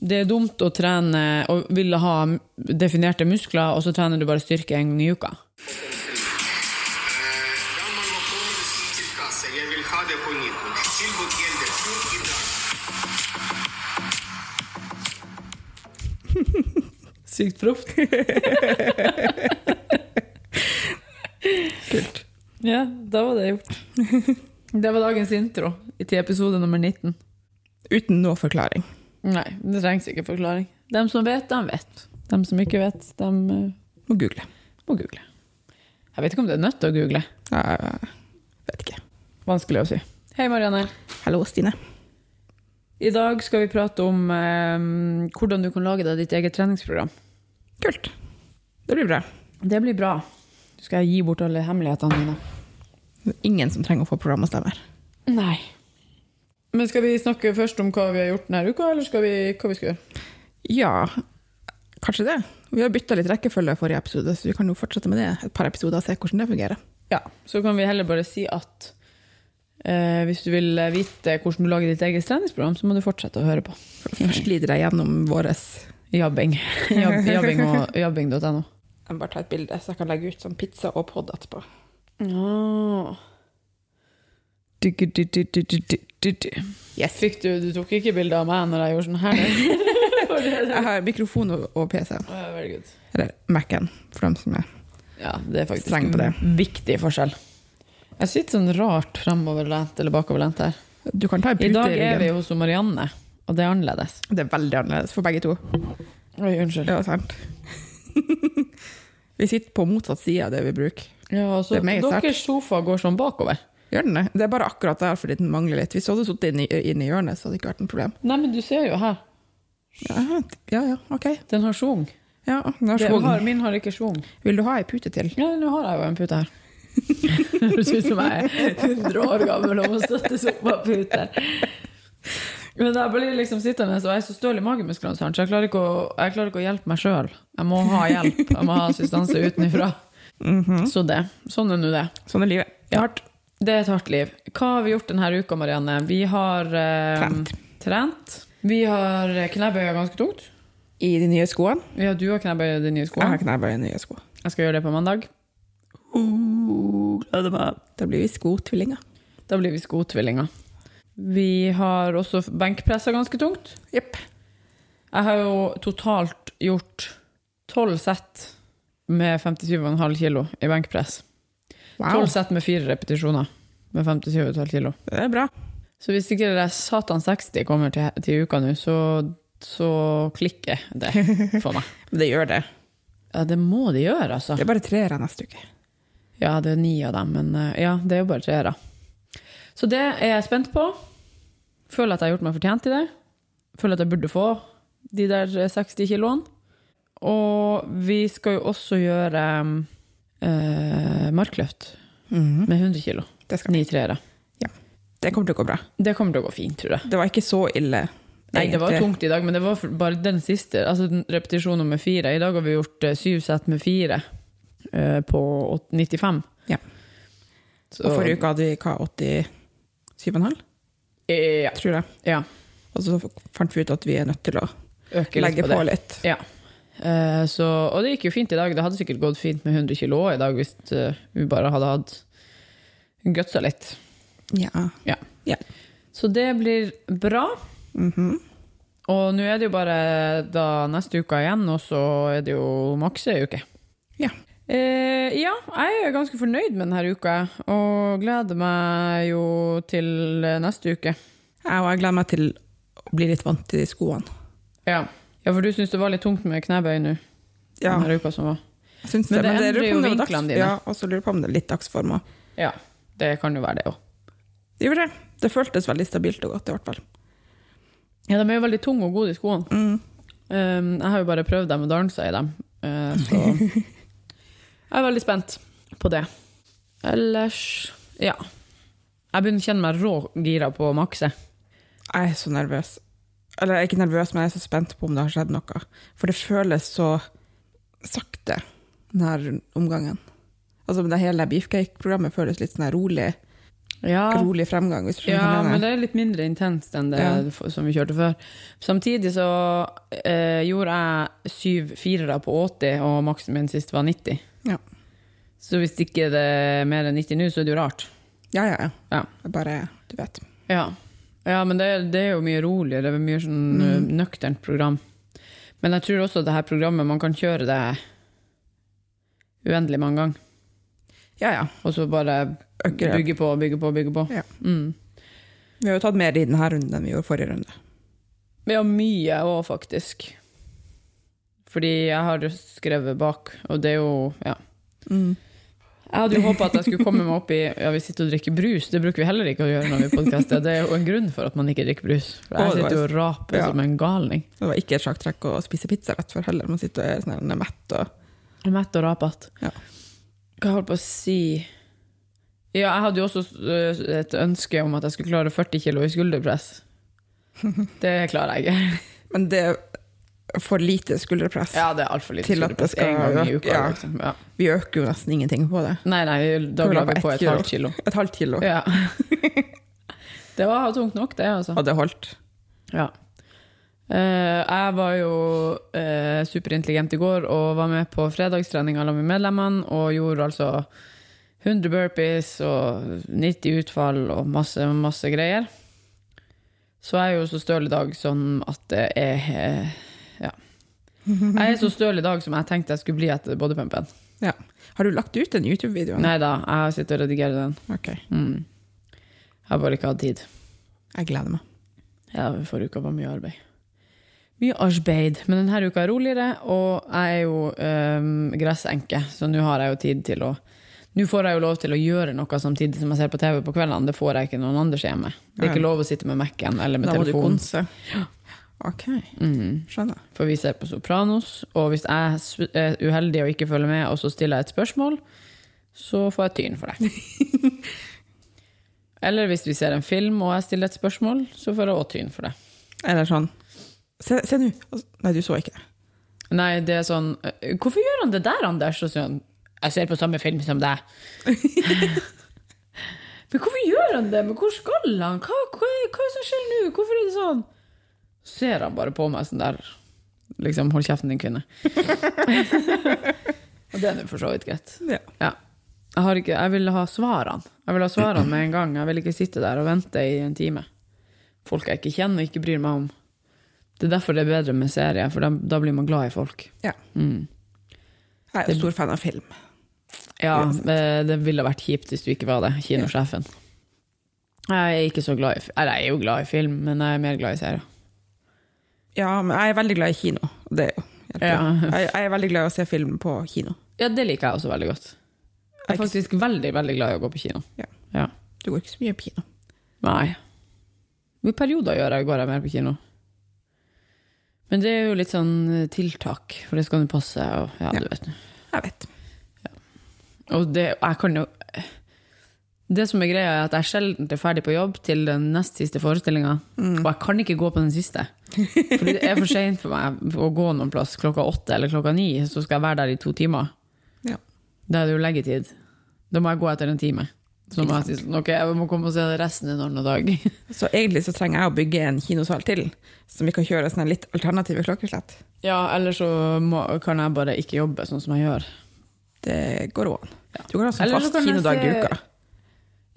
det er dumt å trene og ville ha definerte muskler, og så trener du bare styrke en gang i uka. Sykt proft. Kult. Ja, da var det gjort. Det var dagens intro til episode nummer 19. Uten noe forklaring. Nei, det trengs ikke forklaring. De som vet, de vet. De som ikke vet, de eh, Må google. må google. Jeg vet ikke om det er nødt til å google. Jeg vet ikke. Vanskelig å si. Hei, Marianne. Hallo, Stine. I dag skal vi prate om eh, hvordan du kan lage deg ditt eget treningsprogram. Kult. Det blir bra. Det blir bra. Så skal jeg gi bort alle hemmelighetene mine. Ingen som trenger å få programmestemmer. Nei. Men skal vi snakke først om hva vi har gjort denne uka, eller skal vi, hva vi skal gjøre? Ja, kanskje det. Vi har bytta litt rekkefølge forrige episode, så vi kan jo fortsette med det et par episoder og se hvordan det fungerer. Ja, så kan vi heller bare si at eh, hvis du vil vite hvordan du lager ditt eget treningsprogram, så må du fortsette å høre på. Først lider jeg gjennom vår Jabbing. Jabb, jabbing og jabbing.no. Jeg må bare ta et bilde, så jeg kan legge ut som pizza og pod etterpå. Oh. Du. Yes. Fikk du, du tok ikke bilde av meg når jeg gjorde sånn her? Var det det? Jeg har mikrofon og, og PC. Good. Eller Mac-en, for dem som er Ja, det er faktisk Streng på det. en viktig forskjell. Jeg sitter sånn rart fremoverlent eller bakoverlent her. Du kan ta en I dag er vi hos Marianne, og det er annerledes. Det er veldig annerledes for begge to. Oi, unnskyld. Ja, sant. vi sitter på motsatt side av det vi bruker. Ja, altså, Det er deres sofa går sånn bakover. Gjør den det? Det er bare akkurat der fordi den mangler litt. Hvis du hadde sittet inne, i- i hjørnet, så hadde det ikke vært noe problem. Nei, men du ser jo her. Ja, ja, ja ok. Den har schwung. Ja, den har Det schwung. Min har ikke schwung. Vil du ha ei pute til? Ja, nå har jeg jo en pute her. Høres ut som jeg er 100 år gammel og må støttes opp av puter. Men jeg blir liksom sittende, og jeg er så støl i magemusklene, så jeg klarer ikke å, klarer ikke å hjelpe meg sjøl. Jeg må ha hjelp. Jeg må ha assistanse utenfra. Så det. Sånn er nå det. Sånn er livet. Ja. Det er et hardt liv. Hva har vi gjort denne uka, Marianne? Vi har eh, Trent. trent. Vi har knebøya ganske tungt. I de nye skoene? Ja, du har knebøya i de nye skoene. Jeg har knebøya knebøy i nye sko. Jeg skal gjøre det på mandag. gleder meg. Da blir vi skotvillinger. Da blir vi skotvillinger. Vi har også benkpressa ganske tungt. Jepp. Jeg har jo totalt gjort tolv sett med 57,5 kilo i benkpress. Wow, Tolv sett med fire repetisjoner med 57,5 kilo. det er bra. Så hvis ikke det er satan 60 kommer til, til uka nå, så, så klikker det for meg. Men det gjør det. Ja, det må de gjøre, altså. Det er bare treere neste uke. Ja, det er ni av dem, men eh, ja, det er jo bare treere. Så det er jeg spent på. Føler at jeg har gjort meg fortjent til det. Føler at jeg burde få de der 60 kiloene. Og vi skal jo også gjøre eh, markløft mm. med 100 kilo. Det, skal. Ni treere. det kommer til å gå bra. Det kommer til å gå fint, tror jeg. Det var ikke så ille. Nei, det var tungt i dag, men det var bare den siste. Altså repetisjon nummer fire. I dag har vi gjort eh, syv sett med fire eh, på 95. Ja. Så, Og forrige uke hadde vi hva, 87,5, Ja. tror jeg. ja. Og så fant vi ut at vi er nødt til å Øke legge på på, litt. Ja. Eh, så, og det gikk jo fint i dag. Det hadde sikkert gått fint med 100 kilo i dag hvis eh, vi bare hadde hatt gutsa litt. Ja. Så det blir bra. Mhm. Og nå er det jo bare da neste uke igjen, og så er det jo maks ei uke. Ja. Eh, ja, jeg er ganske fornøyd med denne uka, og gleder meg jo til neste uke. Jeg, og jeg gleder meg til å bli litt vant til de skoene. Ja, ja for du syns det var litt tungt med knebøy nå? Ja, Denne uka som var. syns Men det. det Men det endrer jo vinklene dine. Ja, og så lurer jeg på om det er litt dagsform. Ja, det kan jo være det òg. Det gjorde det. Det føltes veldig stabilt og godt, i hvert fall. Ja, de er jo veldig tunge og gode, i skoene. Mm. Um, jeg har jo bare prøvd dem og dansa i dem, uh, så jeg er veldig spent på det. Ellers ja. Jeg begynner å kjenne meg rå gira på å makse. Jeg er så nervøs. Eller jeg er ikke nervøs, men jeg er så spent på om det har skjedd noe. For det føles så sakte, denne omgangen. Altså det hele beefcake-programmet føles litt sånn rolig. Ja, rolig fremgang. hvis du ja hva jeg men det er litt mindre intenst enn det Ja. som vi kjørte før. Samtidig så eh, gjorde jeg syv firere på 80, og maksen min sist var 90. Ja. Så hvis ikke det er mer enn 90 nå, så er det jo rart. Ja, ja, ja. Ja. Bare, du vet. Ja, ja men det, det er jo mye roligere, det mye sånn mm. nøkternt program. Men jeg tror også det her programmet, man kan kjøre det uendelig mange ganger. Ja, ja. Og så bare bygge på, bygge på, bygge på. Ja. Mm. Vi har jo tatt mer i denne runden enn vi gjorde forrige runde. Vi har mye òg, faktisk. Fordi jeg har skrevet bak, og det er jo Ja. Mm. Jeg hadde jo håpa at jeg skulle komme meg opp i Ja, vi sitter og drikker brus. Det bruker vi heller ikke å gjøre når vi podkaster. Det er jo en grunn for at man ikke drikker brus. For jeg sitter jo og raper Ja. som en galning. Det var ikke et sjakktrekk å spise pizza rett før heller. Man sitter og er sånn mett og Mett og rapete. Ja. Hva holdt på å si Ja, jeg hadde jo også øh, et ønske om at jeg skulle klare 40 kilo i skulderpress. Det klarer jeg ikke. Men det for lite skulderpress. Ja, det er altfor lite Til at det skulderpress. En skal gang i uka. ja. Liksom. Ja. Vi øker jo nesten ingenting på det. Nei, nei, da la vi på et, et halvt kilo. Et halvt kilo Ja. Det var tungt nok, det, altså. hadde holdt. Ja. Uh, jeg var jo uh, superintelligent i går og var med på fredagstrening sammen med medlemmene og gjorde altså 100 burpees og 90 utfall og masse, masse greier. Så jeg er jo så støl i dag sånn at det er Ja. Jeg er så støl i dag som jeg tenkte jeg skulle bli etter bodypumpen. Ja. Har du lagt ut den YouTube-videoen? Nei da, jeg har sittet og redigert den. Ok, Mm. Jeg har bare ikke hatt tid. jeg gleder meg. Ja, forrige uka var mye arbeid. Mye arbeid. Men denne uka er roligere, og jeg er jo øhm, gressenke, så nå har jeg jo tid til å Nå får jeg jo lov til å gjøre noe samtidig som jeg ser på TV på kveldene. Det får jeg ikke noen andre hjemme. Det er ikke lov å sitte med Mac-en eller med Da må du telefonen. konse. Ok, Mhm. skjønner. For vi ser på Sopranos, og hvis jeg er uheldig og ikke følger med, og så stiller jeg et spørsmål, så får jeg tyn for det. Eller hvis vi ser en film og jeg stiller et spørsmål, så får jeg òg tyn for det. Eller sånn Se, se nå! Altså, Nei, du så ikke det. Nei, det er sånn «Øh, Hvorfor gjør han det der, Anders? Og sånn, jeg ser på samme film som deg. Men hvorfor gjør han det? Men hvor skal han? Hva, hva, hva er det som skjer nå? Hvorfor er det sånn? Ser han bare på meg sånn der Liksom, hold kjeften, din kvinne. og det er nå for så vidt greit. Ja. Ja. Jeg, har ikke, jeg vil ha svarene. Jeg vil ha svarene med en gang. Jeg vil ikke sitte der og vente i en time. Folk jeg ikke kjenner og ikke bryr meg om. Det er derfor det er bedre med serier, for da, da blir man glad i folk. ja. Mm. Jeg er jo stor fan av film. Ja, det ville vært kjipt hvis du ikke var det, kinosjefen. Jeg er ikke så glad i Eller jeg er jo glad i film, men jeg er mer glad i serier. Ja, men jeg er veldig glad i kino. Det er jo. Ja. jeg, jeg er veldig glad i å se film på kino. Ja, det liker jeg også veldig godt. Jeg er faktisk veldig, veldig glad i å gå på kino. Ja. Ja. Du går ikke så mye på kino. Nei. I perioder gjør jeg, går jeg mer på kino. Men det er jo litt sånn eh, tiltak, for det skal jo passe. Og, ja, Ja. du vet. Jeg vet. Og det, jeg kan jo Det som er greia, er at jeg sjelden er ferdig på jobb til den nest siste forestillinga. Og jeg kan ikke gå på den siste. For det er for seint for meg å gå noen plass klokka åtte eller klokka ni, så skal jeg være der i to timer. Ja. Da er det jo leggetid. Da må jeg gå etter en time. Så må jeg sånn, ok, jeg må komme og se resten en annen dag. Så egentlig så trenger jeg å bygge en kinosal til, som vi kan kjøre sånne litt alternative klokkeslett. Ja, eller så må, kan jeg bare ikke jobbe sånn som jeg gjør. Det går an. Du kan ha sånn fast kinodag i se- uka.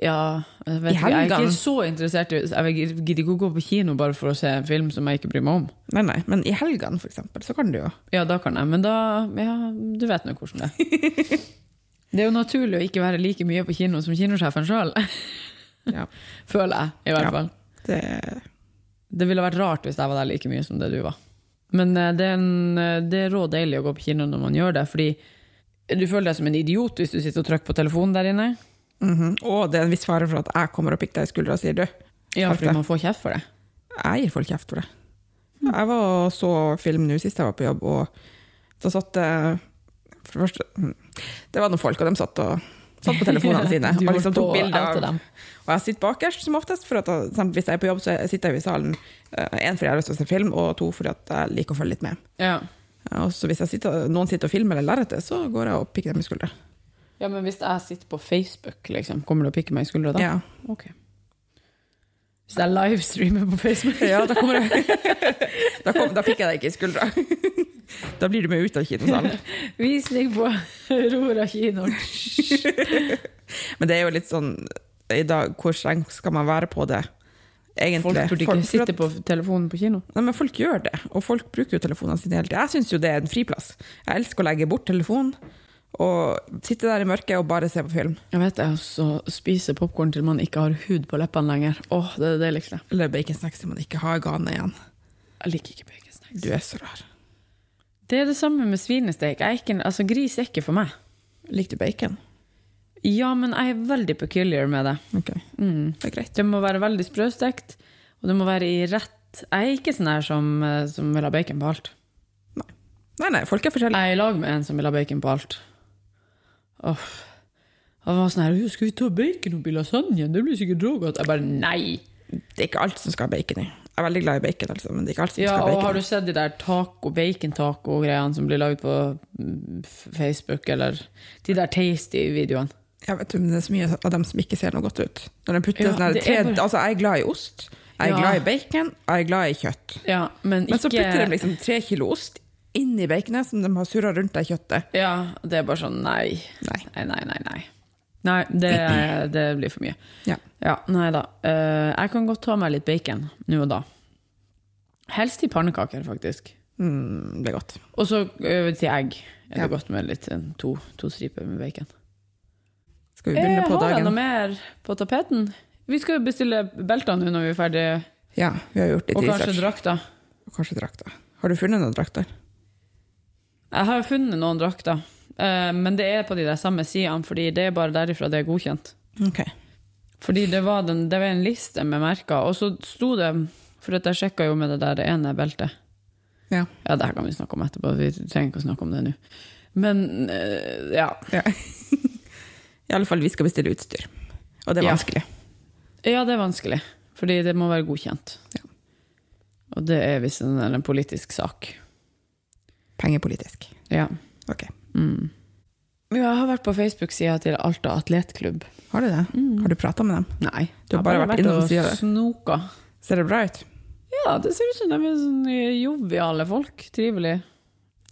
Ja, jeg, vet jeg er ikke så interessert i Jeg gidder ikke å gå på kino bare for å se en film som jeg ikke bryr meg om. Nei, nei, men i helgene, for eksempel, så kan du jo. Ja, da kan jeg, men da Ja, du vet nå hvordan det er. Det er jo naturlig å ikke være like mye på kino som kinosjefen sjøl. Ja. Føler jeg, i hvert Ja. fall. Det, Det ville vært rart hvis jeg var der like mye som det du var. Men eh, det er, en, eh, det er rå deilig å gå på kino når man gjør det, fordi du føler deg som en idiot hvis du sitter og trykker på telefonen der inne. Mhm. Og det er en viss fare for at jeg kommer og pikker deg i skuldra og sier du, Ja, fordi man får kjeft for det. jeg gir folk kjeft for det. Jeg var så film nå sist jeg var på jobb, og da satt det For det første mm, Det var noen folk, og de satt, og, satt på telefonene sine og liksom tok bilder av dem. Og jeg sitter bakerst som oftest, for at hvis jeg er på jobb, så sitter jeg i salen. Én fordi jeg har lyst til å se film, og to fordi jeg liker å følge litt med. Ja. Og så hvis sitter, noen sitter og filmer eller lerretet, så går jeg og pikker dem i skuldra. Ja, men hvis jeg sitter på Facebook, liksom, kommer du å pikke meg i skuldra da? Ja. Ok. Hvis jeg livestreamer på Facebook? ja, da kommer jeg Da, kom, da pikker jeg deg ikke i skuldra. Da blir du med ut av kinosalen. Visning på Aurora kino. Men det er jo litt sånn i dag, Hvor streng skal man være på det? Egentlig. Folk burde ikke sitte på telefonen på kino. Nei, men folk gjør det, og folk bruker jo telefonene sine hele tida. Jeg syns jo det er en friplass. Jeg elsker å legge bort telefonen og sitte der i mørket og bare se på film. Jeg vet det, også spise popkorn til man ikke har hud på leppene lenger. Åh, det er det deiligste. Eller baconsnacks til man ikke har gane igjen. Jeg liker ikke baconsnacks. Du er så rar. Det er det samme med svinesteik. Jeg er ikke, altså, gris er ikke for meg. Liker du bacon? Ja, men jeg er veldig peculiar med det. Okay. Mm. det er greit. Det må være veldig sprøstekt, og det må være i rett Jeg er ikke sånn her som, eh, som vil ha bacon på alt. Nei, nei, folk er forskjellige. Jeg er i lag med en som vil ha bacon på alt. Åh. Han var sånn her 'Skal vi ta bacon oppi lasagnen? Det blir sikkert rågodt.' Jeg bare nei. Det er ikke alt som skal ha bacon i. Jeg er veldig glad i bacon, altså, men det er ikke alt som Ja, skal ha og bacon har du sett de der taco, bacon-taco-greiene som blir laget på mm, Facebook, eller de der tasty-videoene? Jeg vet, men det er så mye av dem som ikke ser noe godt ut. Når de putter Ja, sånn tre, bare- altså, jeg er glad i ost, jeg er Ja. glad i bacon, og jeg er glad i kjøtt. Ja, men Men så putter de liksom tre kilo ost inn i baconet som de har surra rundt det kjøttet. Ja, det er bare sånn nei. Nei. Nei, nei, nei. Nei, nei det, det blir for mye. Ja. Ja, nei da. Eh, jeg kan godt ta meg litt bacon nå og da. Helst i pannekaker, faktisk. Mm, det er godt. Og så eh, til egg er det Ja. godt med litt eh, to, to striper med bacon. Skal vi begynne jeg på har jeg noe mer på tapeten? Vi skal jo bestille belter nå når vi er ferdige, Ja, vi har gjort litt og kanskje drakter. Og kanskje drakter. Har du funnet noen drakter? Jeg har jo funnet noen drakter, eh, men det er på de der samme sidene, fordi det er bare derifra det er godkjent. Okay. Fordi det var, den, det var en liste med merker, og så sto det For at jeg sjekka jo med det der ene beltet. Ja. Ja, det her kan vi snakke om etterpå, vi trenger ikke å snakke om det nå. Men eh, ja. ja. I alle fall, vi skal bestille utstyr. Og det er Ja. vanskelig. Ja, det er vanskelig, fordi det må være godkjent. Ja. Og det er visst en, en politisk sak. Pengepolitisk. Ja. Ok. Mm. Ja, Jeg har vært på Facebook-sida til Alta atletklubb. Har du det? Har du prata med dem? Nei. Du har bare, bare vært innom og snoka. Ser det bra ut? Ja, det ser ut som de er sånn joviale folk. Trivelige.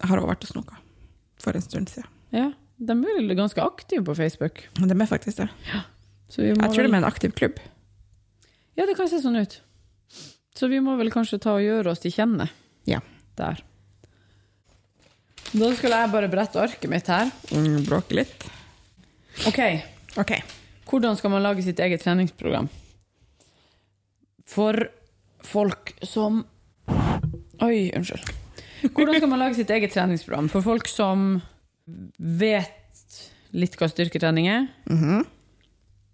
Jeg har også vært og snoka for en stund siden. Ja, de er vel ganske aktive på Facebook. Men de er faktisk det. Så vi må Jeg tror vel... de er en aktiv klubb. Ja, det kan se sånn ut. Så vi må vel kanskje ta og gjøre oss til kjenne Ja. der. Da skal jeg bare brette arket mitt her. Mm, bråke litt. Ok, Ok. hvordan skal man lage sitt eget treningsprogram? For folk som Oi, unnskyld. Hvordan skal man lage sitt eget treningsprogram? For folk som vet litt hva styrketrening er, Mhm.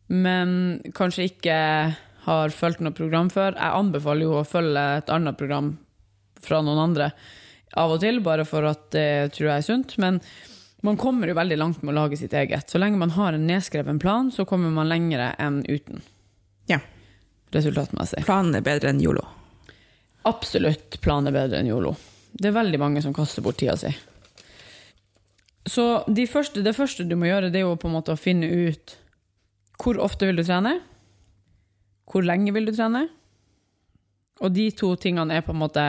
men kanskje ikke har fulgt noe program før. Jeg anbefaler jo å følge et annet program fra noen andre av og til, bare for at det tror jeg er sunt. Men man kommer jo veldig langt med å lage sitt eget. Så lenge man har en nedskreven plan, så kommer man lengre enn uten. Ja. Resultatmessig. Planen er bedre enn yolo. Absolutt planen er bedre enn yolo. Det er veldig mange som kaster bort tida si. Så de første, det første du må gjøre, det er jo på en måte å finne ut hvor ofte vil du trene, hvor lenge vil du trene, og de to tingene er på en måte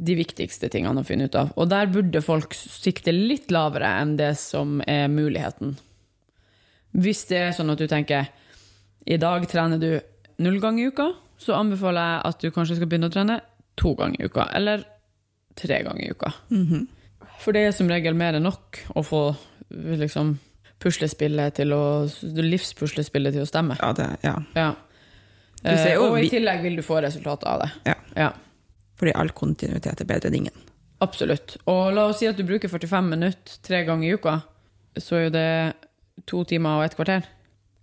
de viktigste tingene å finne ut av. Og der burde folk sikte litt lavere enn det som er muligheten. Hvis det er sånn at du tenker i dag trener du null ganger i uka, så anbefaler jeg at du kanskje skal begynne å trene to ganger i uka, eller tre ganger i uka. For det er som regel mer enn nok å få liksom, puslespillet til å, livspuslespillet til å stemme. Ja, det, ja. Ja. Ser og, og i tillegg vil du få resultatet av det. ja. Ja, Fordi all kontinuitet er bedre enn ingen. absolutt. Og la oss si at du bruker 45 minutter tre ganger i uka, så er jo det to timer og et kvarter.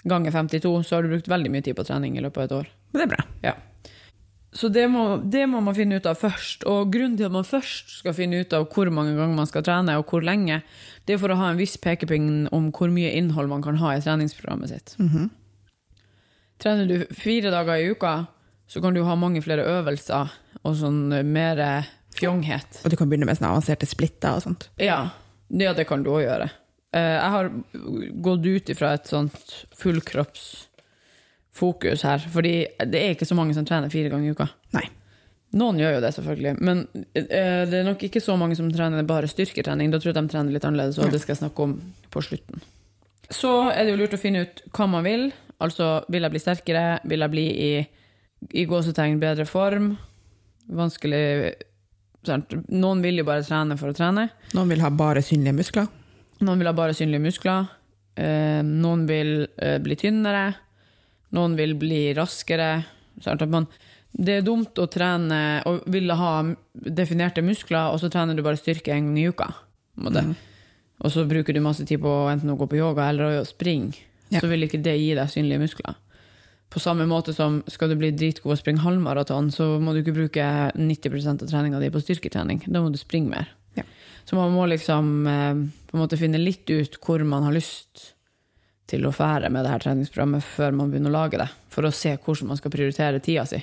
Ganger 52, så har du brukt veldig mye tid på trening i løpet av et år. Men det er bra. Ja. Så det må, det må man finne ut av først. Og grunnen til at man først skal finne ut av hvor mange ganger man skal trene, og hvor lenge, det er for å ha en viss pekepinn om hvor mye innhold man kan ha i treningsprogrammet sitt. Trener du fire dager i uka, så kan du ha mange flere øvelser og sånn mer fjonghet. Og du kan begynne med sånne avanserte splitter og sånt. Ja, ja det kan du òg gjøre. eh, Jeg har gått ut ifra et sånt fullkroppsfokus her, fordi det er ikke så mange som trener fire ganger i uka. Nei. Noen gjør jo det, selvfølgelig, men eh, det er nok ikke så mange som trener bare styrketrening. Da tror jeg de trener litt annerledes, og det skal jeg snakke om på slutten. Så er det jo lurt å finne ut hva man vil. Altså, vil jeg bli sterkere? Vil jeg bli i, i gåsetegn bedre form? Vanskelig sant? Noen vil jo bare trene for å trene. Noen vil ha bare synlige muskler. Noen vil ha bare synlige muskler. Eh, noen vil eh, bli tynnere. Noen vil bli raskere. Sant? At man, det er dumt å trene og ville ha definerte muskler, og så trener du bare styrke en gang i uka. en. Og så bruker du masse tid på enten å gå på yoga eller å springe. Ja. Så vil ikke det gi deg synlige muskler. På samme måte som skal du bli dritgod å springe halvmaraton, så må du ikke bruke 90% av treninga di på styrketrening. Da må du springe mer. Ja. Så man må liksom eh, på en måte finne litt ut hvor man har lyst til å fære med det her treningsprogrammet før man begynner å lage det, for å se hvordan man skal prioritere tida si.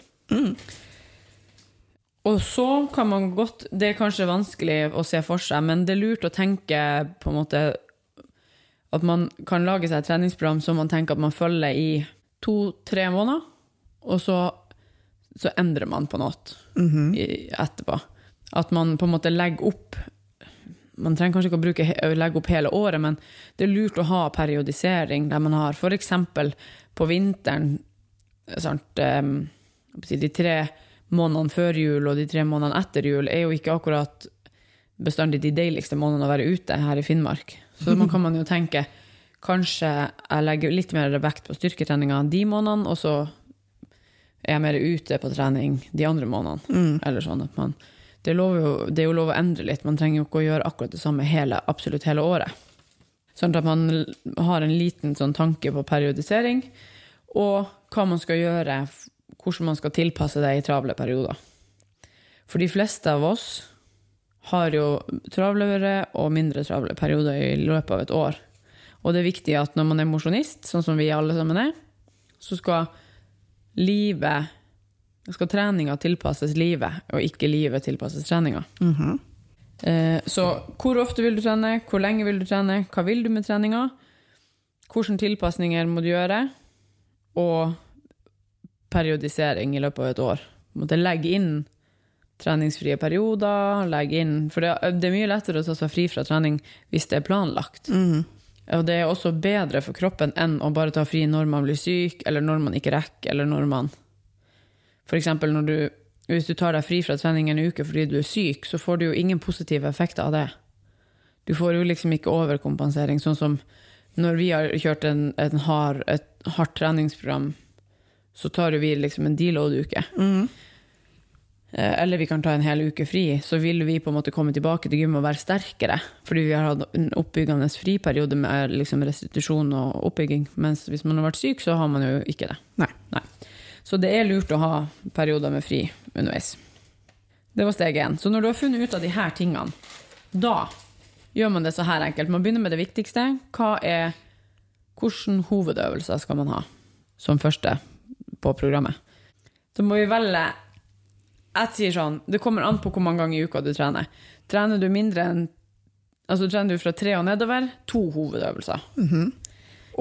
Og så kan man godt Det er kanskje vanskelig å se for seg, men det er lurt å tenke på en måte at man kan lage seg et treningsprogram som man tenker at man følger i to-tre måneder, og så, så endrer man på noe i, etterpå. At man på en måte legger opp Man trenger kanskje ikke å bruke, legge opp hele året, men det er lurt å ha periodisering der man har f.eks. på vinteren sant, si, De tre månedene før jul og de tre månedene etter jul er jo ikke akkurat bestandig de deiligste månedene å være ute her i Finnmark. Så man kan man jo tenke kanskje jeg legger litt mer vekt på styrketreninga de månedene, og så er jeg mer ute på trening de andre månedene. Eller sånn man det er, jo, det er jo lov å endre litt. Man trenger jo ikke å gjøre akkurat det samme hele, absolutt hele året. Sånn at man har en liten sånn tanke på periodisering, og hva man skal gjøre, hvordan man skal tilpasse det i travle perioder. For de fleste av oss har jo travlere og mindre travle perioder i løpet av et år. Og det er viktig at når man er mosjonist, sånn som vi alle sammen er, så skal livet skal treninga tilpasses livet, og ikke livet tilpasses treninga. Eh, Så hvor ofte vil du trene, hvor lenge vil du trene, hva vil du med treninga, hvilke tilpasninger må du gjøre, og periodisering i løpet av et år. Måtte legge inn treningsfrie perioder, legge inn For det, er mye lettere å ta seg fri fra trening hvis det er planlagt. Og det er også bedre for kroppen enn å bare ta fri når man blir syk, eller når man ikke rekker, eller når man For eksempel når du, hvis du tar deg fri fra trening en uke fordi du er syk, så får du jo ingen positive effekter av det. Du får jo liksom ikke overkompensering, sånn som når vi har kjørt en, en hard, et hardt treningsprogram, så tar jo vi liksom en deload-uke. Eh, Eller vi kan ta en hel uke fri, så vil vi på en måte komme tilbake til gym og være sterkere. Fordi vi har hatt en oppbyggende friperiode med liksom restitusjon og oppbygging. Mens hvis man har vært syk, så har man jo ikke det. Nei. Nei. Så det er lurt å ha perioder med fri underveis. Det var steg én. Så når du har funnet ut av de her tingene, da gjør man det så her enkelt. Man begynner med det viktigste. Hva er, hvilke hovedøvelser skal man ha som første på programmet? Så må vi velge Jeg sier sånn, det kommer an på hvor mange ganger i uka du trener. Trener du mindre enn Altså trener du fra tre og nedover, to hovedøvelser.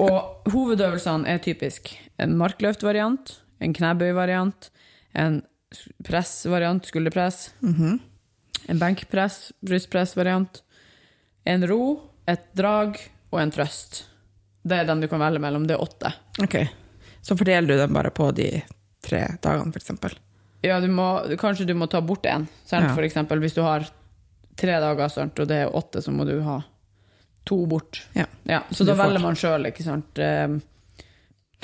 Og hovedøvelsene er typisk en markløftvariant, en knebøyvariant, en pressvariant, skulderpress, en benkpress, brystpressvariant, en ro, et drag og en trøst. Det er den du kan velge mellom. Det er åtte. Ok. Så fordeler du dem bare på de tre dagene, eksempel. Ja, du må, kanskje du må ta bort en. Ja. For eksempel hvis du har tre dager, sant, og det er åtte, så må du ha to bort. Ja. Ja, så da velger man sjøl, ikke sant. Eh,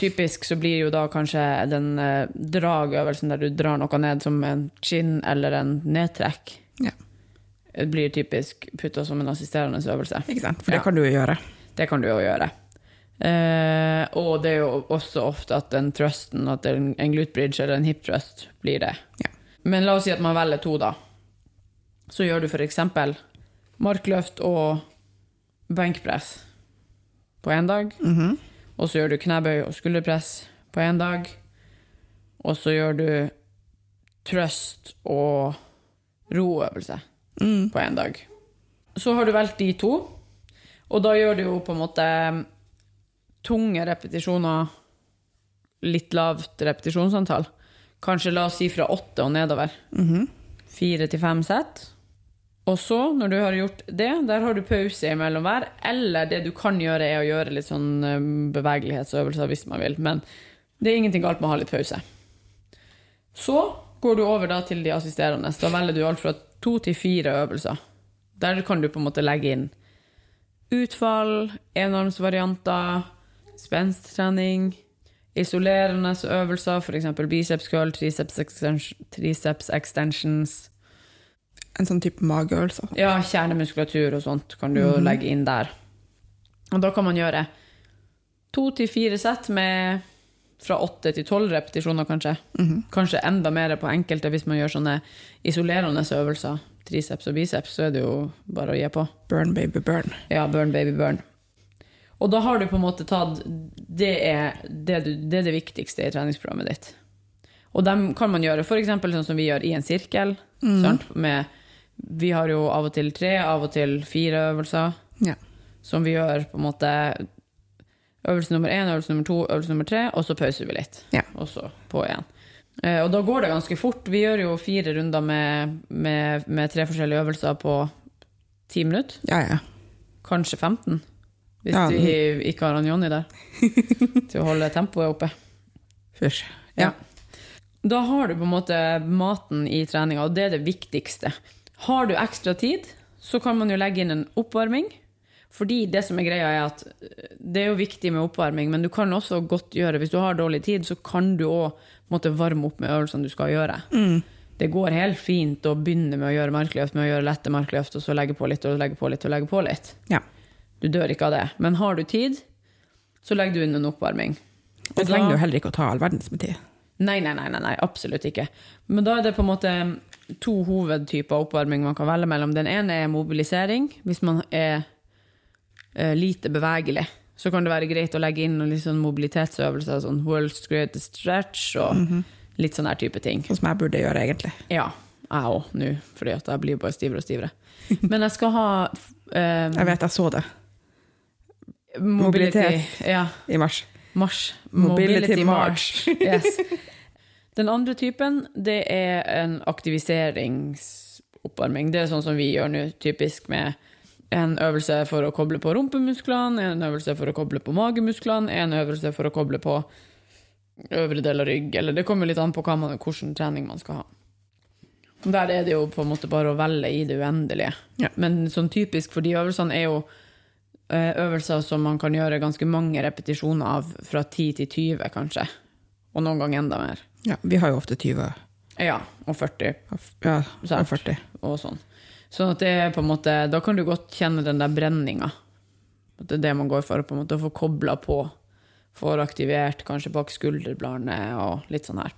Typisk så blir jo da kanskje den eh, dragøvelsen der du drar noe ned som en chin eller en nedtrekk, Ja. Det blir typisk putta som en assisterende øvelse. Ikke sant? For det kan du jo gjøre. Det kan du jo gjøre. Eh, og det er jo også ofte at den thrusten, at en, en glute bridge eller en hip thrust blir det. Ja. Men la oss si at man velger to, da. Så gjør du f.eks. markløft og benkpress på én dag. Og så gjør du knebøy og skulderpress på én dag. Og så gjør du thrust og roøvelse på én dag. Så har du valgt de to. Og da gjør du jo på en måte tunge repetisjoner, litt lavt repetisjonsantall. Kanskje la oss si fra åtte og nedover. Fire til fem sett. Og så, når du har gjort det, der har du pause imellom hver. Eller det du kan gjøre, er å gjøre litt sånn eh, bevegelighetsøvelser hvis man vil. Men det er ingenting galt med å ha litt pause. Så går du over da til de assisterende. Da velger du alt fra to til fire øvelser. Der kan du på en måte legge inn utfall, enarmsvarianter, spensttrening, isolerende øvelser, f.eks. biceps curl, triceps, extens- triceps extensions. En sånn type mageøvelse. Ja, kjernemuskulatur og sånt kan du jo legge inn der. Og da kan man gjøre to til fire sett med fra åtte til tolv repetisjoner, kanskje. Kanskje enda mer på enkelte hvis man gjør sånne isolerende øvelser. Triceps og biceps, så er det jo bare å gi på. Burn, baby, burn. Ja, burn, baby, burn. Og da har du på en måte tatt Det er det, du, det, er det viktigste i treningsprogrammet ditt. Og dem kan man gjøre f.eks. sånn som vi gjør i en sirkel. Sant? Med, vi har jo av og til tre, av og til fire øvelser. Ja. Som vi gjør på en måte øvelse nummer én, øvelse nummer to, øvelse nummer tre, og så pauser vi litt. Ja. Og så på igjen. Eh, Og da går det ganske fort. Vi gjør jo fire runder med, med, med tre forskjellige øvelser på ti minutter. Ja, ja. Kanskje 15, hvis Ja, vi ikke har han Jonny der. til å holde tempoet oppe. Fysj. Ja. Da har du på en måte maten i treninga, og det er det viktigste. Har du ekstra tid, så kan man jo legge inn en oppvarming. Fordi det som er greia er at eh, det er jo viktig med oppvarming, men du kan også godt gjøre, hvis du har dårlig tid, så kan du òg varme opp med øvelsene du skal gjøre. Det går helt fint å begynne med å gjøre markløft, med å gjøre lette markløft, og så legge på litt og legge på litt og legge på litt. Ja. Du dør ikke av det. Men har du tid, så legger du inn en oppvarming. Det Og da- trenger jo heller ikke å ta all verdens med tid. Nei, nei, nei, nei, nei, absolutt ikke. Men da er det på en måte to hovedtyper oppvarming man kan velge mellom. Den ene er mobilisering. Hvis man er eh, lite bevegelig, så kan det være greit å legge inn noen litt sånn mobilitetsøvelser, sånn world's greatest stretch og litt sånn der type ting. Sånn som jeg burde gjøre, egentlig. Ja, jeg òg nå, fordi jeg blir bare stivere og stivere. Men jeg skal ha uh, Jeg vet, jeg så det mobility. Mobilitet. Ja. i mars. Mars. Mobility March. yes. Den andre typen, det er en aktiviseringsoppvarming. Det er sånn som vi gjør nå, typisk med en øvelse for å koble på rumpemusklene, en øvelse for å koble på magemusklene, en øvelse for å koble på øvre del av rygg, eller det kommer litt an på man, hvilken trening man skal ha. Der er det jo på en måte bare å velge i det uendelige. Ja. Men sånn typisk for de øvelsene er jo øvelser som man kan gjøre ganske mange repetisjoner av, fra 10 til 20 kanskje. Og noen ganger enda mer. Ja, vi har jo ofte 20 Ja, og 40 ja, og 40. og sånn. Sånn at det er på en måte, da kan du godt kjenne den der brenninga. At det er det man går for, på en måte, å få kobla på. Få aktivert kanskje bak skulderbladene og litt sånn her.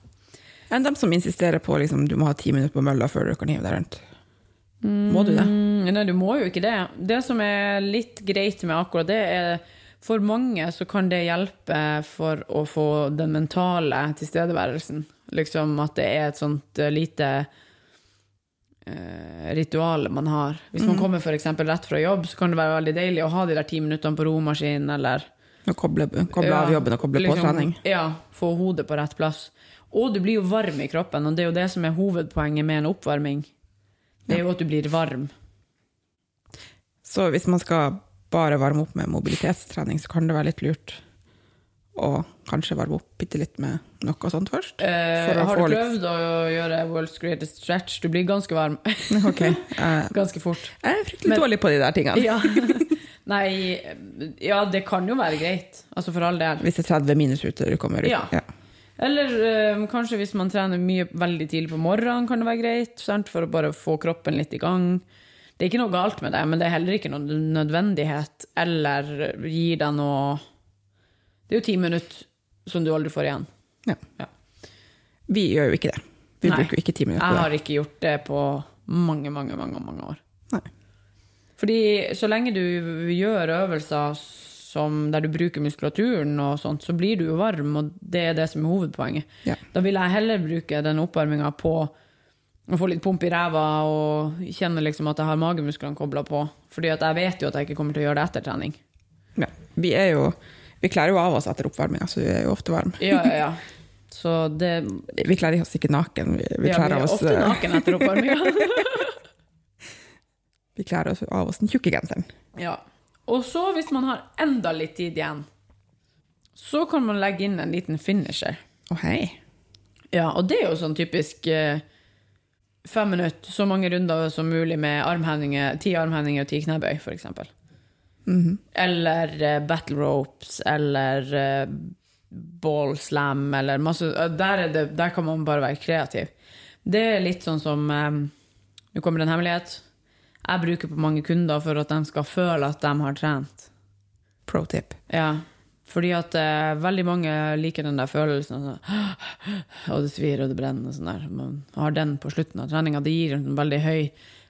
Enn dem som insisterer på liksom, du må ha ti minutter på mølla før du kan hive deg rundt. Må du det? Mm, nei, du må jo ikke det. Det som er litt greit med akkurat det, er for mange så kan det hjelpe for å få den mentale tilstedeværelsen. Liksom at det er et sånt eh, lite eh, ritual man har. Hvis man kommer for rett fra jobb, så kan det være veldig deilig å ha de der ti minuttene på romaskinen, eller Å koble, koble av jobben og koble på liksom, trening. Ja, få hodet på rett plass. Og du blir jo varm i kroppen, og det er jo det som er hovedpoenget med en oppvarming. Det er jo at du blir varm. Så hvis man skal bare varme opp med mobilitetstrening, så kan det være litt lurt å kanskje varme opp bitte litt med noe sånt først. Eh, har du prøvd å gjøre World's Greatest Stretch? Du blir ganske varm. okay. eh, ganske fort. Jeg er fryktelig Men- dårlig på de der tingene. Ja. Nei, ja, det kan jo være greit. Altså for all del. Hvis det er 30 minus ute, du kommer ut. Ja. Eller eh, kanskje hvis man trener mye veldig tidlig på morgenen, kan det være greit. Sant? For å bare få kroppen litt i gang. Det er ikke noe galt med det, men det er heller ikke noe nødvendighet. Eller gir deg noe Det er jo ti minutter som du aldri får igjen. Ja. Ja. Vi gjør jo ikke det. Vi Nei. bruker jo ikke ti minutter Jeg har ikke gjort det på mange, mange, mange, mange år. Nei. Fordi så lenge du gjør øvelser som, der du bruker muskulaturen, og sånt, så blir du jo varm, og det er det som er hovedpoenget. Ja. Da vil jeg heller bruke den oppvarminga på å få litt pump i ræva og kjenne liksom at jeg har magemusklene kobla på. Fordi jeg vet jo at jeg ikke kommer til å gjøre det etter trening. Ja. Vi jo Vi kler jo av oss etter oppvarminga, så vi er jo ofte varme. Ja, ja, ja. Så det Vi kler oss ikke naken, vi, vi ja, vi er oss ofte eh, naken etter oppvarminga. Vi kler oss av oss den tjukke genseren. Ja. Og så, hvis man har enda litt tid igjen, så kan man legge inn en liten finisher. Å hei. Ja, og det er jo sånn typisk eh, fem minutter, så mange runder som mulig med armhevinger, ti armhendinger og ti knebøy, for eksempel. Eller eh, battle ropes, eller eh, ball slam, eller masse eh, der, er det, der kan man bare være kreativ. Det er litt sånn som eh, Nå kommer det en hemmelighet. Jeg bruker på mange kunder for at de skal føle at de har trent. Pro tip. Ja, fordi at eh, veldig mange liker den der følelsen sånn, Og det svir og det brenner og sånn der. Man har den på slutten av treninga. Det gir en veldig høy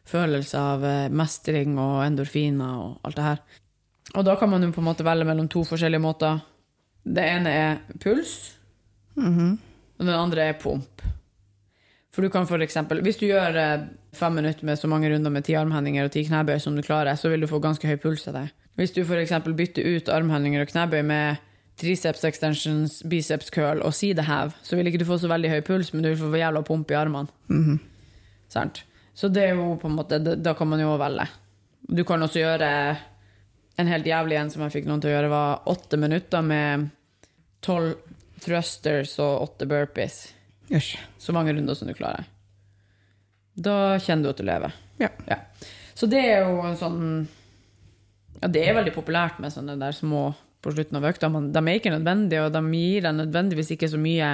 følelse av eh, mestring og endorfiner og alt det her. Og da kan man jo på en måte velge mellom to forskjellige måter. Det ene er puls, og den andre er pump. For du kan for eksempel, hvis du gjør eh, fem minutter med så mange runder med ti armhendinger og ti knebøy som du klarer, så vil du få ganske høy puls av det. Hvis du eksempel bytter ut armhendinger og knebøy med triceps extensions, biceps curl og side hev, så vil ikke du få så veldig høy puls, men du vil få jævla pump i armene. Sant? Så det er jo på en måte, da kan man jo velge. Du kan også gjøre en helt jævlig en som jeg fikk noen til å gjøre, var åtte minutter med tolv thrusters og åtte burpees. Yes. Så mange runder som du klarer. Da kjenner du at du lever. Ja. Ja. Så det er jo en sånn Ja, det er veldig populært med sånne der små på slutten av økta. men De er ikke nødvendige, og de gir deg nødvendigvis ikke så mye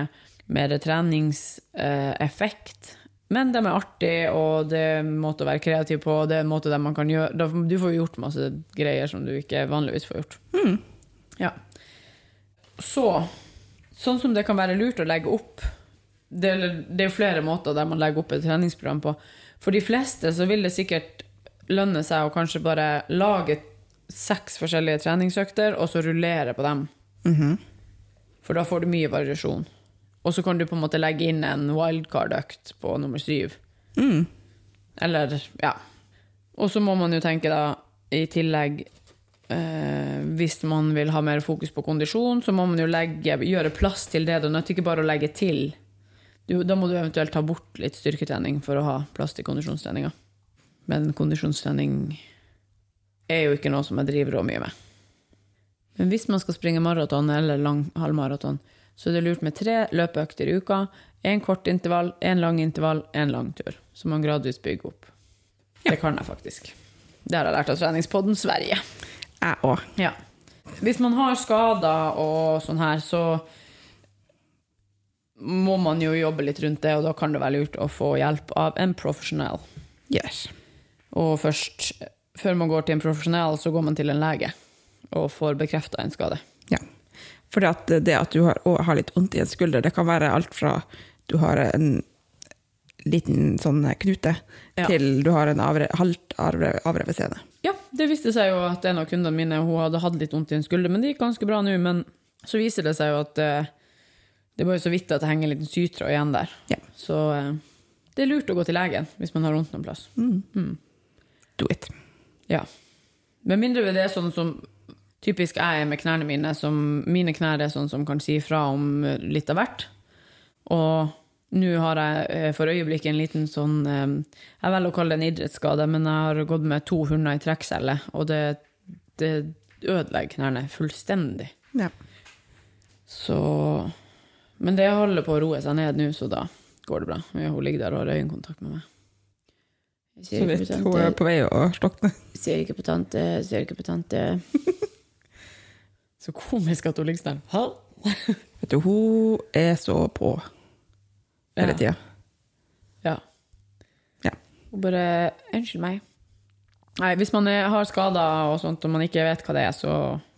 mer treningseffekt. Men de er artige, og det er en måte å være kreativ på. Det er en måte der man kan gjøre Du får gjort masse greier som du ikke vanligvis får gjort. Ja. Så, sånn som det kan være lurt å legge opp det, det er flere måter der man legger opp et treningsprogram på. For de fleste så vil det sikkert lønne seg å kanskje bare lage seks forskjellige treningsøkter, og så rullere på dem. For da får du mye variasjon. Og så kan du på en måte legge inn en wildcard-økt på nummer syv. Eller, ja. Og så må man jo tenke da, i tillegg eh, Hvis man vil ha mer fokus på kondisjon, så må man jo legge, gjøre plass til det. Det nytter ikke bare å legge til. Du, da må du eventuelt ta bort litt styrketrening for å ha plass til kondisjonstreninga. Men kondisjonstrening er jo ikke noe som jeg driver så mye med. Men hvis man skal springe maraton eller lang halvmaraton, så er det lurt med tre løpeøkter i uka. Én kort intervall, én lang intervall, én lang tur. Så man gradvis bygger opp. Det kan jeg faktisk. Det har jeg lært av treningspodden Sverige. Jeg òg. Ja. Hvis man har skader og sånn her, så må man jo jobbe litt rundt det, og da kan det være lurt å få hjelp av en profesjonell. Yes. Og først, før man går til en profesjonell, så går man til en lege og får bekrefta en skade. Ja. For det at du har, har litt vondt i en skulder, det kan være alt fra du har en liten sånn knute, Ja. til du har en avre, halvt avre- avrevet sene. Ja, det viste seg jo at en av kundene mine hun hadde hatt litt vondt i en skulder, men det gikk ganske bra nå. Men så viser det seg jo at eh, det er bare så vidt at det henger en liten sytråd igjen der. Ja. Så eh, det er lurt å gå til legen hvis man har vondt noen plass. Do it. Ja. Med mindre det er sånn som typisk jeg er med knærne mine, som mine knær er sånn som kan si fra om litt av hvert. Og nå har jeg eh, for øyeblikket en liten sånn eh, Jeg velger å kalle det en idrettsskade, men jeg har gått med to hunder i trekkcelle, og det, det ødelegger knærne fullstendig. Ja. Så Men det holder på å roe seg ned nå, så da går det bra. Hun ligger der og har øyekontakt med meg. Så vidt hun er på vei å slokne. ser ikke på tante, ser ikke på tante. Så komisk at hun ligger sånn? Vet du, hun er så på hele Ja. tida. Ja. Ja. Hun bare Unnskyld meg. Nei, hvis man er, har skader og sånt, og man ikke vet hva det er, så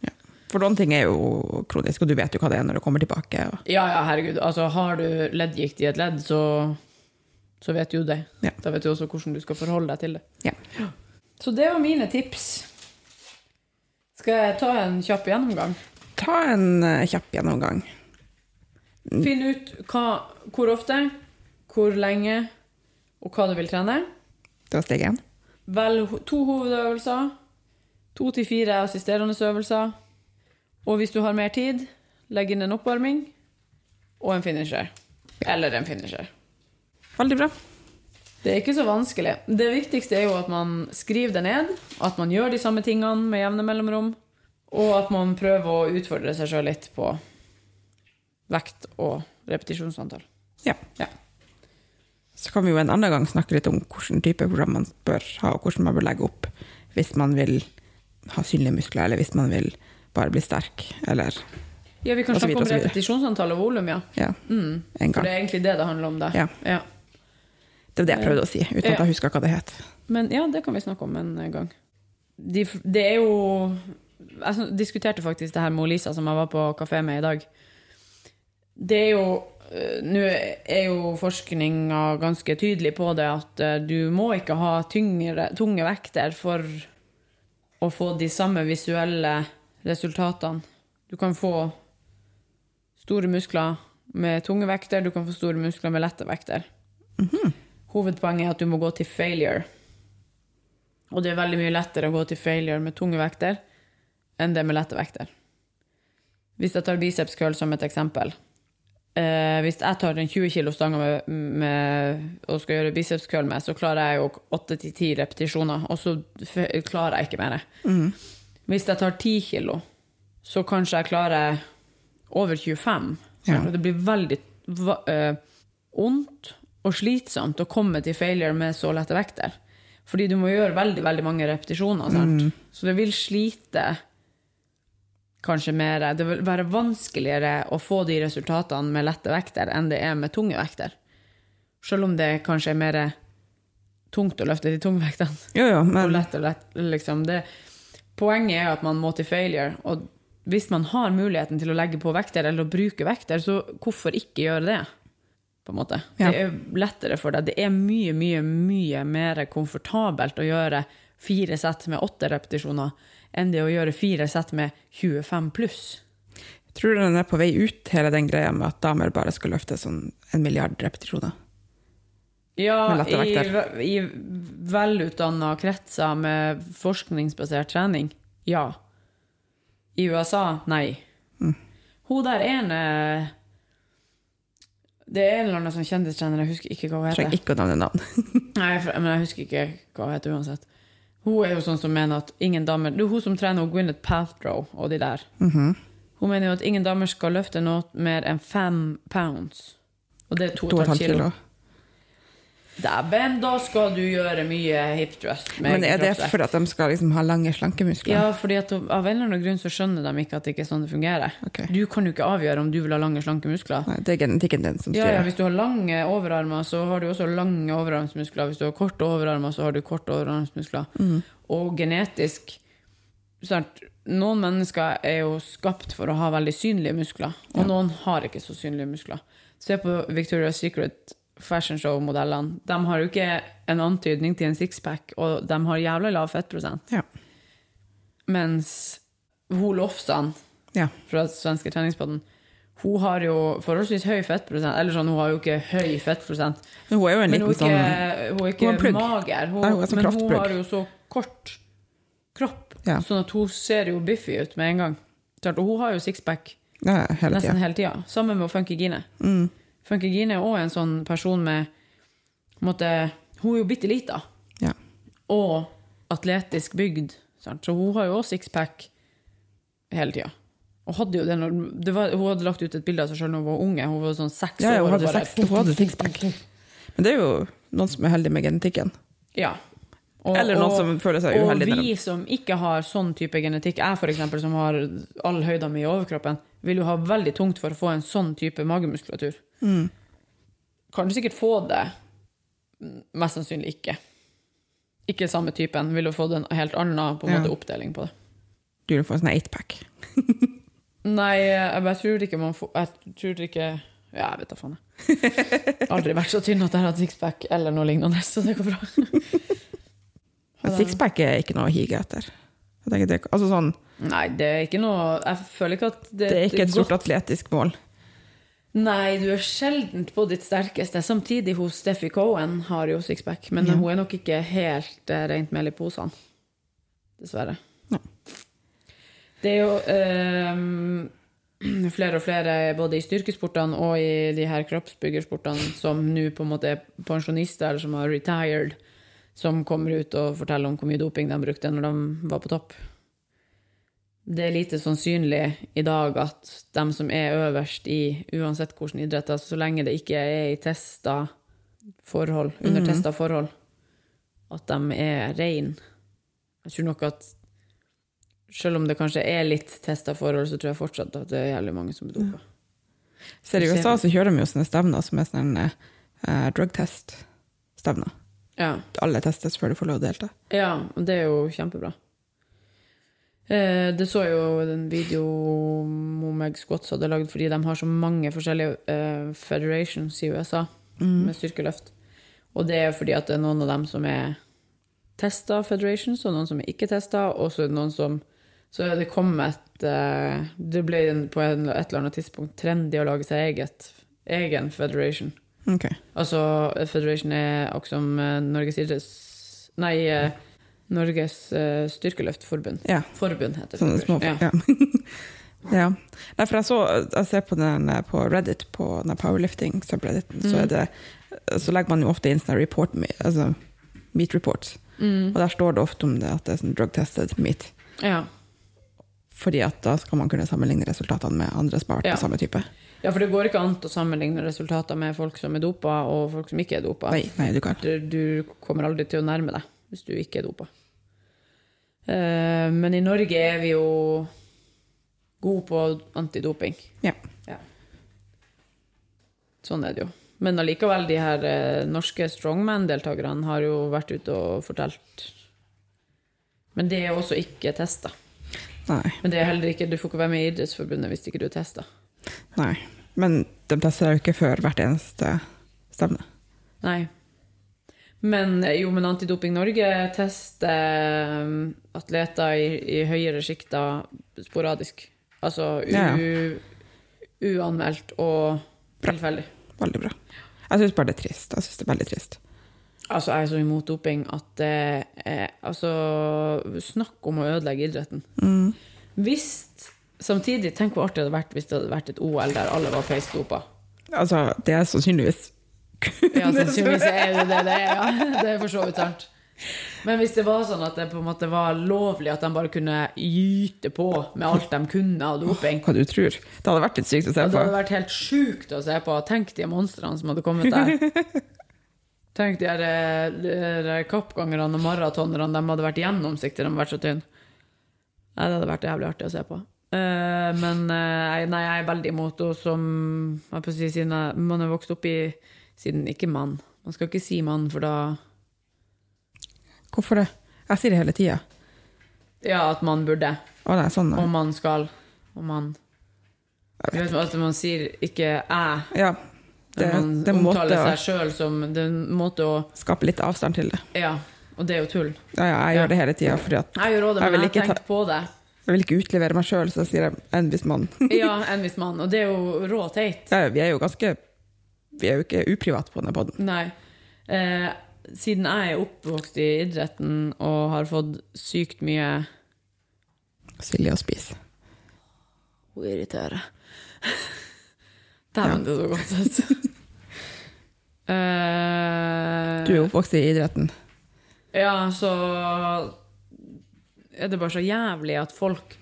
Ja. For noen ting er jo kronisk, og du vet jo hva det er når det kommer tilbake. Og, Ja, ja, herregud. Altså, har du leddgikt i et ledd, så, så vet du det. Ja. Da vet du også hvordan du skal forholde deg til det. ja. Så det var mine tips. Skal jeg ta en kjapp gjennomgang? Ta en uh, kjapp gjennomgang. Finn ut hva, hvor ofte, hvor lenge, og hva du vil trene. Det var steg én. Velg to hovedøvelser. To til fire assisterende øvelser. Og hvis du har mer tid, legg inn en oppvarming og en finisher. Eller en finisher. Veldig bra. Det er ikke så vanskelig. Det viktigste er jo at man skriver det ned, at man gjør de samme tingene med jevne mellomrom, og at man prøver å utfordre seg sjøl litt på vekt og repetisjonsantall. Ja. Ja. Så kan vi jo en annen gang snakke litt om hvilken type program man bør ha, og hvordan man bør legge opp hvis man vil ha synlige muskler, eller hvis man vil bare bli sterk, eller Ja, vi kan snakke om repetisjonsantall og volum, ja. ja, Mm. en For det er egentlig det det handler om, det. Ja. ja. Det var det jeg prøvde å si, uten Ja. at jeg husker hva det het. Men ja, det kan vi snakke om en gang. De, det er jo Jeg diskuterte faktisk det her med Lisa, som jeg var på kafé med i dag. Det er jo eh, Nå er jo forskninga ganske tydelig på det at eh, du må ikke ha tyngre, tunge vekter for å få de samme visuelle resultatene. Du kan få store muskler med tunge vekter, du kan få store muskler med lette vekter. Hovedpoenget er at du må gå til failure. Og det er veldig mye lettere å gå til failure med tunge vekter enn det med lette vekter. Hvis jeg tar biceps curl som et eksempel. Eh, hvis jeg tar en 20 kilo stang med, med, og skal gjøre biceps curl med, så klarer jeg jo 8-10 repetisjoner, og så klarer jeg ikke mer. Hvis jeg tar 10 kilo, så kanskje jeg klarer over 25. Ja. Det blir veldig vondt eh, og slitsomt å komme til failure med så lette vekter. Fordi du må gjøre veldig, veldig mange repetisjoner. Sant? Så det vil slite kanskje mer. Det vil være vanskeligere å få de resultatene med lette vekter enn det er med tunge vekter. Selv om det kanskje er mer tungt å løfte de tunge vektene. Jo, jo, Og lett og lett, liksom det. Poenget er at man må til failure. Og hvis man har muligheten til å legge på vekter eller å bruke vekter, så hvorfor ikke gjøre det? På en måte. Ja. Det er lettere for deg. Det er mye, mye, mye mer komfortabelt å gjøre fire sett med åtte repetisjoner enn det å gjøre fire sett med 25 pluss. tror du den er på vei ut, hele den greia med at damer bare skal løfte sånn en milliard repetisjoner? Ja, i, i velutdanna kretser med forskningsbasert trening, ja. I USA, nei. Mm. Hun der ene Det er en eller annen sånn kjendistrener, jeg husker ikke hva hun heter. trenger ikke å nevne navn. Nei, men jeg husker ikke hva hun heter uansett. Hun er jo sånn som mener at ingen damer Det er hun som trener Gwyneth Paltrow og de der. Mhm. Hun mener jo at ingen damer skal løfte noe mer enn fem pounds. Og det er to og et halvt kilo. kilo. Dæven, da skal du gjøre mye hip thrust. Men er det fordi for at de skal liksom ha lange slankemuskler? Ja, fordi at av en eller annen grunn så skjønner de ikke at det ikke er sånn det fungerer. Okay. Du kan jo ikke avgjøre om du vil ha lange, slanke muskler. Nei, det er genetikken din som Ja, ja. Hvis du har lange overarmer, så har du også lange overarmsmuskler. Hvis du har korte overarmer, så har du korte overarmsmuskler. Og genetisk sant? Noen mennesker er jo skapt for å ha veldig synlige muskler, og noen har ikke så synlige muskler. Se på Victoria's Secret fashion show-modellene. De har jo ikke en antydning til en sixpack, og de har jævla lav fettprosent. Ja. Mens hun Lofsan ja. fra svenske treningspodden, hun har jo forholdsvis høy fettprosent. Eller sånn, hun har jo ikke høy fettprosent. Men hun er jo en hun liten er sånn ikke, hun er hun ikke er mager. Hun, Nei, hun er men men hun har jo så kort kropp, Ja. sånn at hun ser jo biffy ut med en gang. Og hun har jo sixpack nesten hele tida. Sammen med Funky Gine. Mm. Funky Gine er òg en sånn person med måte, Hun er jo bitte lita Ja. og atletisk bygd. Sant? Så hun har jo også sixpack hele tida. Og hadde jo det når, det var, hun hadde lagt ut et bilde av seg sjøl da hun var unge. Hun var sånn seks Ja, ja, år. hun hadde bare- seks- hun hadde sixpack. Men det er jo noen som er heldige med genetikken. Ja. Og, Eller noen og- som føler seg uheldig. Og vi som ikke har sånn type genetikk, jeg eksempel, som har all høyda mi i overkroppen, vil jo ha veldig tungt for å få en sånn type magemuskulatur. Mm. Kan du sikkert få det, mest sannsynlig ikke. Ikke samme typen, vil du få en helt annen på en Ja. måte, oppdeling på det. Du vil få en sånn eightpack. Nei, jeg bare tror ikke man får Jeg tror ikke Ja, jeg vet da faen. jeg. Aldri vært så tynn at jeg har hatt sixpack eller noe lignende, så det går bra. Men sixpack er ikke noe å hige etter. Det, altså sånn, Nei, det er ikke noe Jeg føler ikke at det, det er ikke et godt stort atletisk mål. Nei, du er sjelden på ditt sterkeste. Samtidig hos Steffi Cohen har jo sixpack, men Ja. hun er nok ikke helt uh, rent mel i posene. Dessverre. Ja. Det er jo eh, flere og flere, både i styrkesportene og i de her kroppsbyggersportene, som nå på en måte er pensjonister eller som har retired, som kommer ut og forteller om hvor mye doping de brukte når de var på topp. Det er lite sannsynlig i dag at de som er øverst i uansett hvilken idrett, altså så lenge det ikke er i testa forhold, under testa forhold, at de er reine. Jeg tror nok at selv om det kanskje er litt testa forhold, så tror jeg fortsatt at det er jævlig mange som er dopa. Ser I USA så kjører de jo sånne stevner som er sånne uh, drugtest-stevner. Ja. Alle testes før du får lov å delta. ja, og det er jo kjempebra. Eh, det så jo en video Momeg Squats hadde lagd fordi de har så mange forskjellige eh, federations i USA med styrkeløft. Og det er fordi at det er noen av dem som er testa federations, og noen som er ikke testa, og så er det noen som Så det kommet eh, Det ble på et eller annet tidspunkt trendy å lage seg eget, egen federation. Ok. Altså, Federation er også som eh, Norges idretts... Nei, eh, Norges eh, styrkeløftforbund. Ja. Forbund heter det. Små Ja. Ja. ja. Nei, for jeg, så, jeg ser på den på Reddit, på den powerlifting-subredditen, så, Mm. er det- så legger man jo ofte inn sånne report, altså meat reports. Mm. Og der står det ofte om det at det er sånn drug-tested meat. Ja. Fordi at da skal man kunne sammenligne resultatene med andre som har vært på samme type. Ja, for det går ikke an å sammenligne resultater med folk som er dopa, og folk som ikke er dopa. Nei, nei, du kan. Du, du kommer aldri til å nærme deg hvis du ikke er dopa. Uh, men i Norge er vi jo gode på antidoping. Ja. Sånn er det jo. Men allikevel, de her eh, norske strongman-deltakerne har jo vært ute og fortalt Men det er også ikke testa. Men det er heller ikke, du får ikke være med i Idrettsforbundet hvis ikke du er testa. Nei. Men de tester jo ikke før hvert eneste stevne. Nei. Men eh, jo, men Antidoping Norge tester eh, atleter i, i høyere sjikter sporadisk. Altså u, Ja, uanmeldt og tilfeldig. Veldig bra. Jeg syns bare det er trist. Jeg synes det er veldig trist. Altså, jeg er så imot doping at det er Altså, snakk om å ødelegge idretten. Hvis Samtidig, tenk hvor artig det hadde vært hvis det hadde vært et OL der alle var peisdopa. Altså, det er sannsynligvis Ja, sannsynligvis er det det det er, ja. Det er for så vidt sant. Men hvis det var sånn at det på en måte var lovlig at de bare kunne gyte på med alt de kunne av doping hva du tror. Det hadde vært litt sykt å se ja, Det hadde vært helt sjukt å se på. Tenk de monstrene som hadde kommet der. Tenk de her, her kappgangerne og maratonerne. De hadde vært gjennomsiktige, de hadde vært så tynne. Det hadde vært jævlig artig å se på. Eh, men uh, nei, jeg er veldig imot henne som jeg på å si, siden jeg, man er vokst opp i Siden ikke mann. Man skal ikke si mann, for da Hvorfor det? Jeg sier det hele tida. Ja, at man burde. Å nei, sånn. Og nei. man skal. Og man jeg vet At man sier ikke 'jeg'. Ja. Det, man det er måte omtaler seg sjøl som Det er en måte å skape litt avstand til det. Ja, og det er jo tull. Ja, ja, jeg Ja. gjør det hele tida, fordi at Jeg gjør òg det, men jeg har tenkt på det. Jeg vil ikke utlevere meg sjøl, så sier jeg enn hvis man Ja, enn hvis man. Og det er jo rå teit. ja, Vi er jo ganske Vi er jo ikke uprivate på denne poden. Nei. Eh, siden jeg er oppvokst i idretten og har fått sykt mye Silje å spise. Hun irriterer. Dæven, det så godt ut. Eh, Du er oppvokst i idretten. Ja, så er det bare så jævlig at folk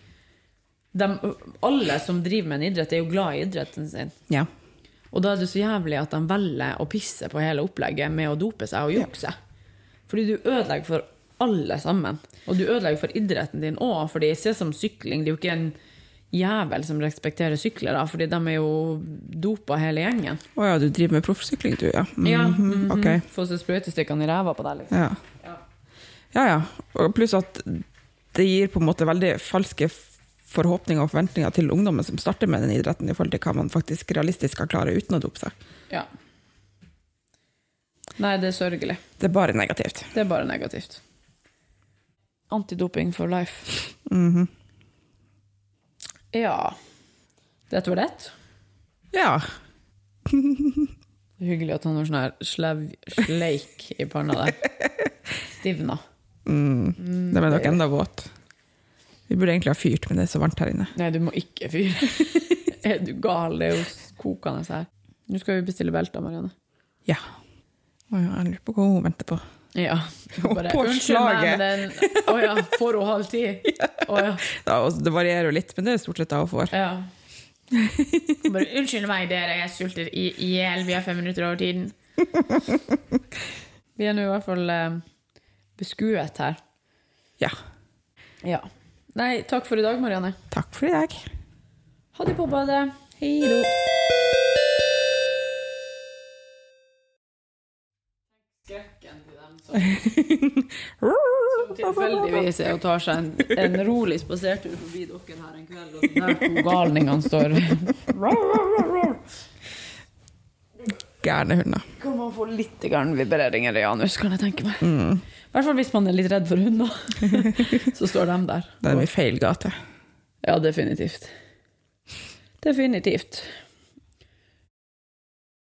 de, Alle som driver med en idrett, er jo glad i idretten sin. Ja. Og da er det så jævlig at de velger å pisse på hele opplegget med å dope seg og jukse. Fordi du ødelegger for alle sammen. Og du ødelegger for idretten din òg, fordi se som sykling, det er jo ikke en jævel som respekterer syklere, fordi de er jo dopa hele gjengen. Å ja, du driver med proffsykling, du, ja. Mhm, Ja, Mm -hmm. okay. Få seg sprøytestikkene i ræva på deg, liksom. Ja. Ja. ja, ja. Pluss at det gir på en måte veldig falske forhåpninger og forventninger til ungdommen som starter med den idretten, i forhold til hva man faktisk realistisk skal klare uten å dope seg. Ja. Nei, det er sørgelig. Det er bare negativt. Det er bare negativt. Antidoping for life. Mhm. Ja. Dette var det. Ja. Det er hyggelig at han har sånn her sleik i panna der. Stivna. Mm. Da ble nok enda våt. Vi burde egentlig ha fyrt, men det er så varmt her inne. Nei, du må ikke fyre. er du gal? Det er jo kokende her. Nå skal vi bestille belter, Marianne. Ja. Å ja, jeg lurer på hva hun venter på. Ja. Bare, På slaget. Å Å ja, får hun halv ti? Å ja. Ja, det varierer jo litt, men det er stort sett det hun får. ja. Bare unnskyld meg, dere, jeg sulter i i hjel. Vi har fem minutter over tiden. Vi er nå i hvert fall eh, beskuet her. Ja. Ja. Nei, takk for i dag, Marianne. Takk for i dag. Ha det på badet. Hei då. Skrekken til dem som, som tilfeldigvis er og tar seg en, en rolig spasertur forbi dere her en kveld, og de der to galningene står Gærne hunder. Kan man få litt vibreringer i anus, kan jeg tenke meg. I hvert fall hvis man er litt redd for hunder. Så står de der. Det er i feil gate. Ja, definitivt. Definitivt.